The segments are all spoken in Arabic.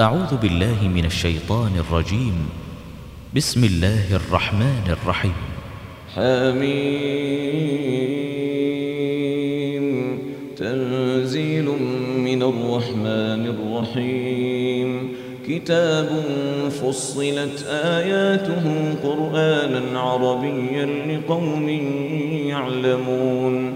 أعوذ بالله من الشيطان الرجيم. بسم الله الرحمن الرحيم. حميم. تنزيل من الرحمن الرحيم. كتاب فصلت آياته قرآنا عربيا لقوم يعلمون.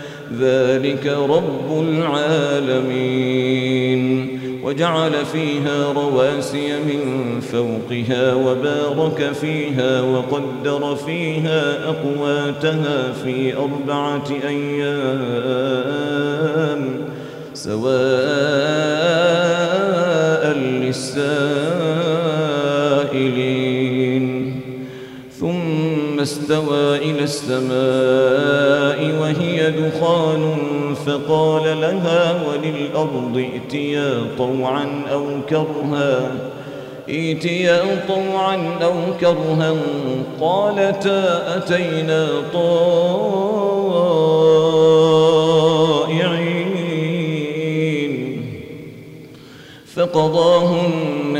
ذلك رب العالمين. وجعل فيها رواسي من فوقها وبارك فيها وقدر فيها أقواتها في أربعة أيام. سواء استوى إلى السماء وهي دخان فقال لها وللأرض ائتيا طوعا أو كرها ائتيا طوعا أو كرها. قالتا أتينا طائعين. فقضاهن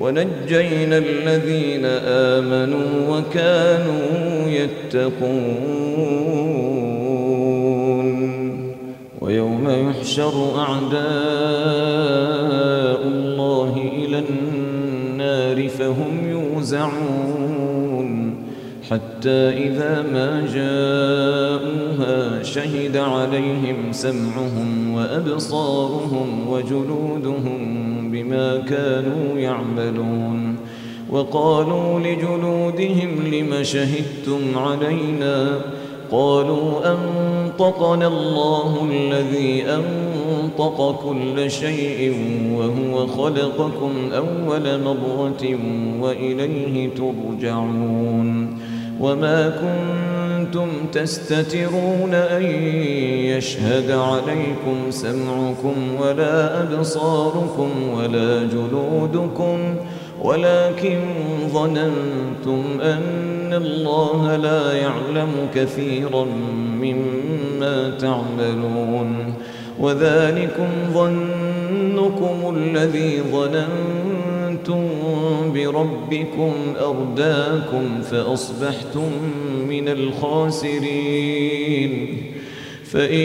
ونجينا الذين آمنوا وكانوا يتقون. ويوم يحشر أعداء الله إلى النار فهم يوزعون. حتى إذا ما جاءوها شهد عليهم سمعهم وأبصارهم وجلودهم بما كانوا يعملون وقالوا لجلودهم لم شهدتم علينا قالوا أنطقنا الله الذي أنطق كل شيء وهو خلقكم أول مرة وإليه ترجعون وما كنتم تستترون أن يشهد عليكم سمعكم ولا أبصاركم ولا جلودكم ولكن ظننتم أن الله لا يعلم كثيرا مما تعملون. وذلكم ظنكم الذي ظننتم بربكم أرداكم فأصبحتم من الخاسرين. فإن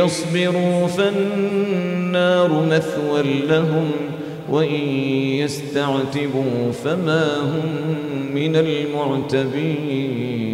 يصبروا فالنار مثوى لهم وإن يستعتبوا فما هم من المعتبين.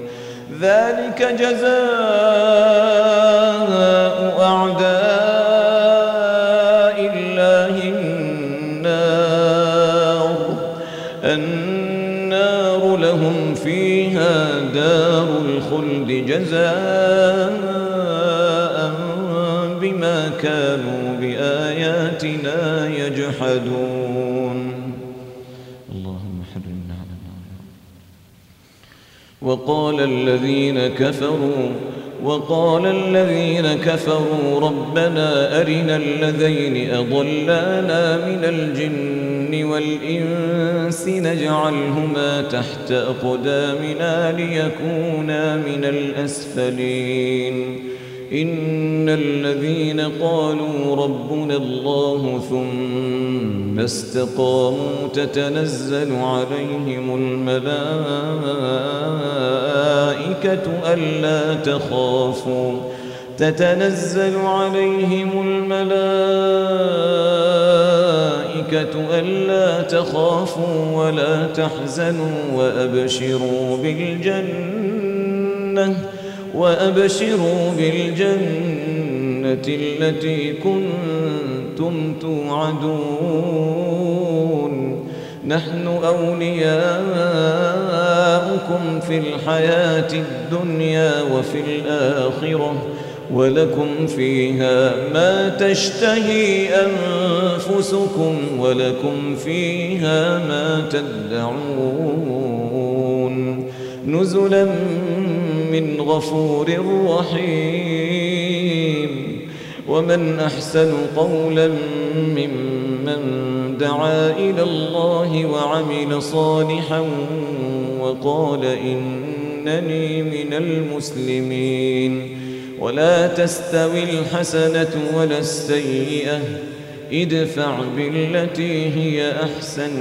ذلك جزاء أعداء الله النار. النار لهم فيها دار الخلد جزاء بما كانوا بآياتنا يجحدون. اللهم حرمنا وقال الذين كفروا وقال الذين كفروا ربنا أرنا الذين أضلانا من الجن والإنس نجعلهما تحت أقدامنا ليكونا من الأسفلين. إن الذين قالوا ربنا الله ثم استقاموا تتنزل عليهم الملائكة ألا تخافوا. تتنزل عليهم الملائكة ألا تخافوا ولا تحزنوا وأبشروا بالجنة. وأبشروا بالجنة التي كنتم توعدون. نحن أولياؤكم في الحياة الدنيا وفي الآخرة ولكم فيها ما تشتهي أنفسكم ولكم فيها ما تدعون. نزلا من غفور رحيم. ومن أحسن قولا ممن دعا إلى الله وعمل صالحا وقال إنني من المسلمين. ولا تستوي الحسنة ولا السيئة. ادفع بالتي هي أحسن.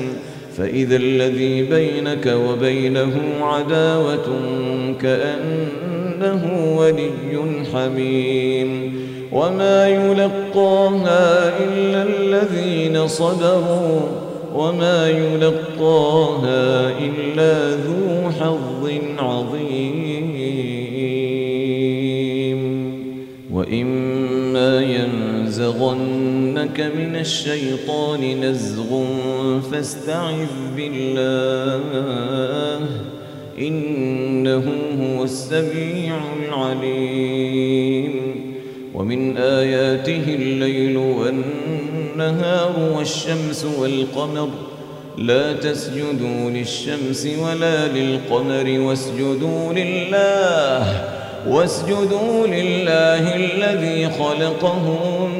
فإذا الذي بينك وبينه عداوة كأنه ولي حميم وما يلقاها إلا الذين صبروا وما يلقاها إلا ذو حظ عظيم وإما ينزغنك من الشيطان نزغ فاستعذ بالله إنه هو السميع العليم ومن آياته الليل والنهار والشمس والقمر لا تسجدوا للشمس ولا للقمر واسجدوا لله واسجدوا لله الذي خلقهن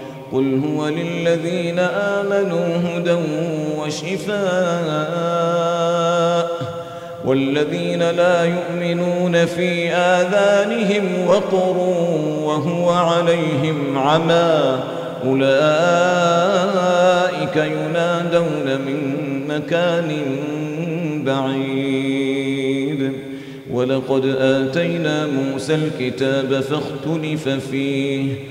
قل هو للذين آمنوا هدى وشفاء والذين لا يؤمنون في آذانهم وقر وهو عليهم عمى أولئك ينادون من مكان بعيد ولقد آتينا موسى الكتاب فاختلف فيه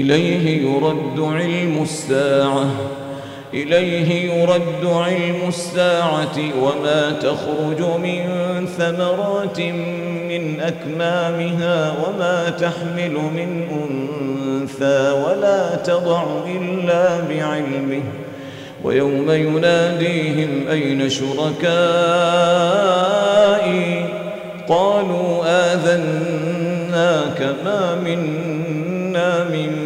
إليه يرد علم الساعة إليه يرد علم الساعة وما تخرج من ثمرات من أكمامها وما تحمل من أنثى ولا تضع إلا بعلمه. ويوم يناديهم أين شركائي؟ قالوا آذناك ما منا من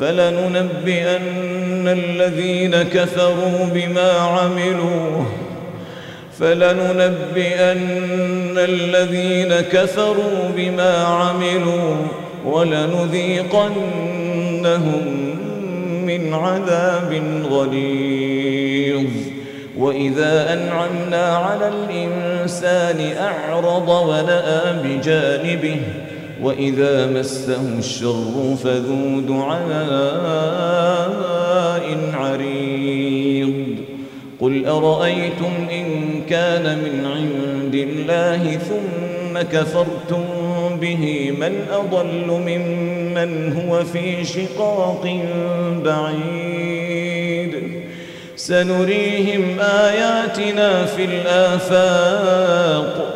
فلننبئن الذين كفروا بما عملوا. فلننبئن الذين كفروا بما عملوا ولنذيقنهم من عذاب غليظ. وإذا أنعمنا على الإنسان أعرض ونأى بجانبه وإذا مسه الشر فذو دعاء عريض. قل أرأيتم إن كان من عند الله ثم كفرتم به من أضل ممن هو في شقاق بعيد. سنريهم آياتنا في الآفاق.